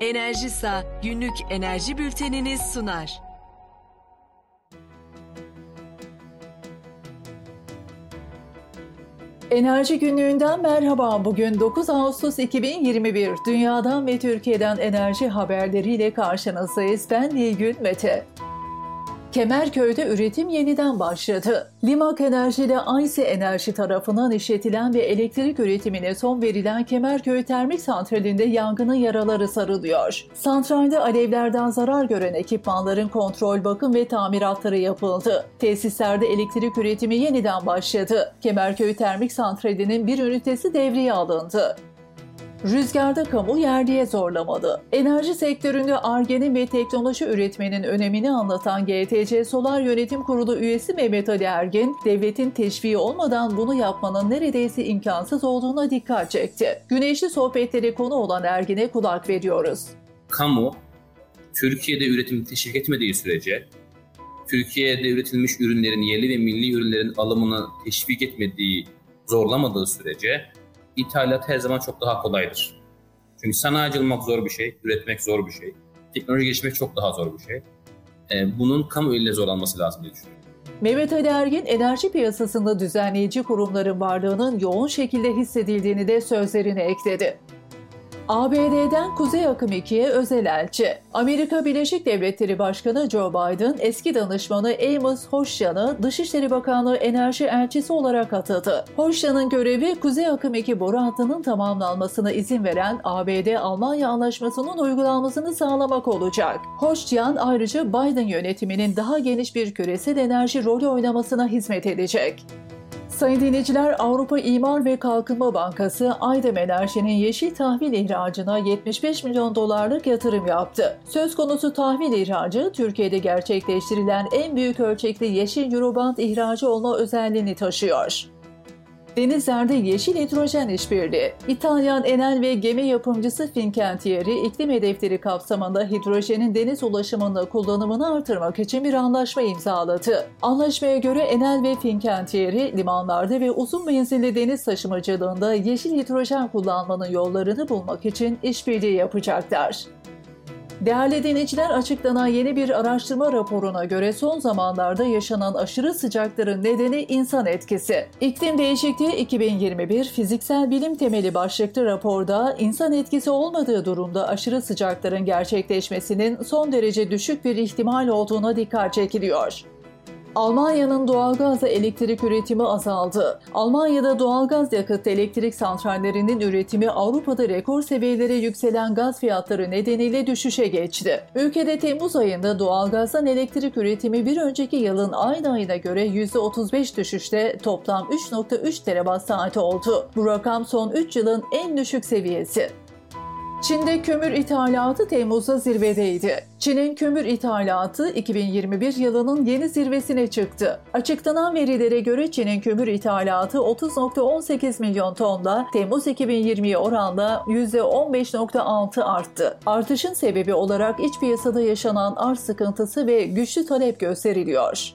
Enerjisa günlük enerji bülteniniz sunar. Enerji günlüğünden merhaba. Bugün 9 Ağustos 2021. Dünyadan ve Türkiye'den enerji haberleriyle karşınızdayız. Ben Nilgün Mete. Kemerköy'de üretim yeniden başladı. Limak Enerji ile Ayse Enerji tarafından işletilen ve elektrik üretimine son verilen Kemerköy Termik Santrali'nde yangının yaraları sarılıyor. Santralde alevlerden zarar gören ekipmanların kontrol, bakım ve tamiratları yapıldı. Tesislerde elektrik üretimi yeniden başladı. Kemerköy Termik Santrali'nin bir ünitesi devreye alındı. Rüzgarda kamu yerliye zorlamadı. Enerji sektöründe ARGE'nin ve teknoloji üretmenin önemini anlatan GTC Solar Yönetim Kurulu üyesi Mehmet Ali Ergin, devletin teşviği olmadan bunu yapmanın neredeyse imkansız olduğuna dikkat çekti. Güneşli sohbetlere konu olan Ergin'e kulak veriyoruz. Kamu, Türkiye'de üretim teşvik etmediği sürece, Türkiye'de üretilmiş ürünlerin, yerli ve milli ürünlerin alımını teşvik etmediği, zorlamadığı sürece ithalat her zaman çok daha kolaydır. Çünkü sanayici olmak zor bir şey, üretmek zor bir şey. Teknoloji gelişmek çok daha zor bir şey. Ee, bunun kamu eliyle zorlanması lazım diye düşünüyorum. Mehmet Ali Ergin, enerji piyasasında düzenleyici kurumların varlığının yoğun şekilde hissedildiğini de sözlerine ekledi. ABD'den Kuzey Akım 2'ye özel elçi. Amerika Birleşik Devletleri Başkanı Joe Biden, eski danışmanı Amos Hoşyan'ı Dışişleri Bakanlığı Enerji Elçisi olarak atadı. Hoşyan'ın görevi Kuzey Akım 2 boru hattının tamamlanmasına izin veren ABD-Almanya anlaşmasının uygulanmasını sağlamak olacak. Hoşyan ayrıca Biden yönetiminin daha geniş bir küresel enerji rolü oynamasına hizmet edecek. Sayın dinleyiciler, Avrupa İmar ve Kalkınma Bankası Aydem Enerji'nin yeşil tahvil ihracına 75 milyon dolarlık yatırım yaptı. Söz konusu tahvil ihracı, Türkiye'de gerçekleştirilen en büyük ölçekli yeşil Eurobond ihracı olma özelliğini taşıyor. Denizlerde yeşil hidrojen işbirliği. İtalyan enel ve gemi yapımcısı Fincantieri iklim hedefleri kapsamında hidrojenin deniz ulaşımında kullanımını artırmak için bir anlaşma imzaladı. Anlaşmaya göre Enel ve Fincantieri limanlarda ve uzun menzilli deniz taşımacılığında yeşil hidrojen kullanmanın yollarını bulmak için işbirliği yapacaklar. Değerli dinleyiciler açıklanan yeni bir araştırma raporuna göre son zamanlarda yaşanan aşırı sıcakların nedeni insan etkisi. İklim Değişikliği 2021 fiziksel bilim temeli başlıklı raporda insan etkisi olmadığı durumda aşırı sıcakların gerçekleşmesinin son derece düşük bir ihtimal olduğuna dikkat çekiliyor. Almanya'nın doğalgazla elektrik üretimi azaldı. Almanya'da doğalgaz yakıtlı elektrik santrallerinin üretimi Avrupa'da rekor seviyelere yükselen gaz fiyatları nedeniyle düşüşe geçti. Ülkede Temmuz ayında doğalgazdan elektrik üretimi bir önceki yılın aynı ayına göre %35 düşüşte toplam 3.3 terawatt saati oldu. Bu rakam son 3 yılın en düşük seviyesi. Çin'de kömür ithalatı Temmuz'da zirvedeydi. Çin'in kömür ithalatı 2021 yılının yeni zirvesine çıktı. Açıklanan verilere göre Çin'in kömür ithalatı 30.18 milyon tonla Temmuz 2020'ye oranla %15.6 arttı. Artışın sebebi olarak iç piyasada yaşanan arz sıkıntısı ve güçlü talep gösteriliyor.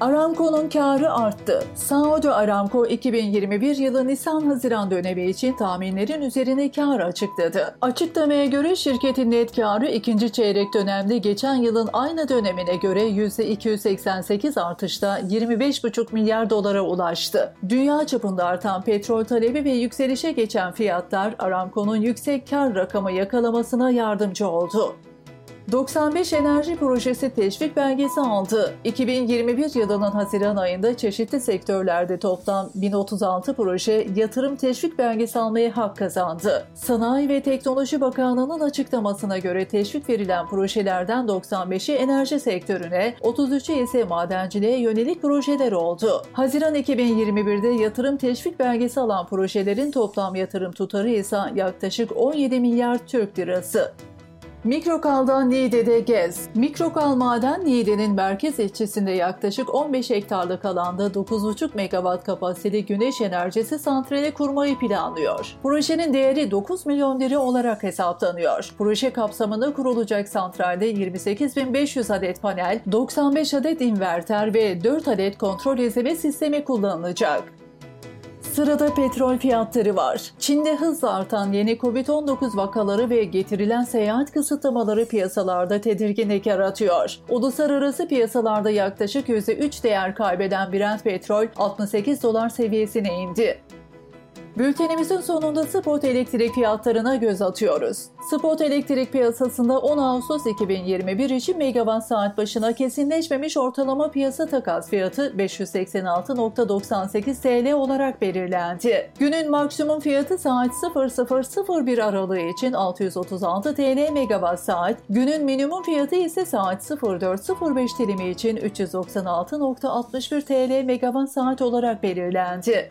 Aramco'nun karı arttı. Saudi Aramco 2021 yılı Nisan-Haziran dönemi için tahminlerin üzerine kar açıkladı. Açıklamaya göre şirketin net karı ikinci çeyrek dönemde geçen yılın aynı dönemine göre %288 artışla 25,5 milyar dolara ulaştı. Dünya çapında artan petrol talebi ve yükselişe geçen fiyatlar Aramco'nun yüksek kar rakamı yakalamasına yardımcı oldu. 95 Enerji Projesi teşvik belgesi aldı. 2021 yılının Haziran ayında çeşitli sektörlerde toplam 1036 proje yatırım teşvik belgesi almaya hak kazandı. Sanayi ve Teknoloji Bakanlığı'nın açıklamasına göre teşvik verilen projelerden 95'i enerji sektörüne, 33'ü ise madenciliğe yönelik projeler oldu. Haziran 2021'de yatırım teşvik belgesi alan projelerin toplam yatırım tutarı ise yaklaşık 17 milyar Türk lirası. Mikrokal'dan Niğde'de gez. Mikrokal Maden Niğde'nin merkez ilçesinde yaklaşık 15 hektarlık alanda 9,5 megawatt kapasiteli güneş enerjisi santrali kurmayı planlıyor. Projenin değeri 9 milyon lira olarak hesaplanıyor. Proje kapsamında kurulacak santralde 28.500 adet panel, 95 adet inverter ve 4 adet kontrol izleme sistemi kullanılacak. Sırada petrol fiyatları var. Çin'de hızla artan yeni Covid-19 vakaları ve getirilen seyahat kısıtlamaları piyasalarda tedirginlik yaratıyor. Uluslararası piyasalarda yaklaşık %3 değer kaybeden Brent petrol 68 dolar seviyesine indi. Bültenimizin sonunda spot elektrik fiyatlarına göz atıyoruz. Spot elektrik piyasasında 10 Ağustos 2021 için megawatt saat başına kesinleşmemiş ortalama piyasa takas fiyatı 586.98 TL olarak belirlendi. Günün maksimum fiyatı saat 0001 aralığı için 636 TL megawatt saat, günün minimum fiyatı ise saat 0405 dilimi için 396.61 TL megawatt saat olarak belirlendi.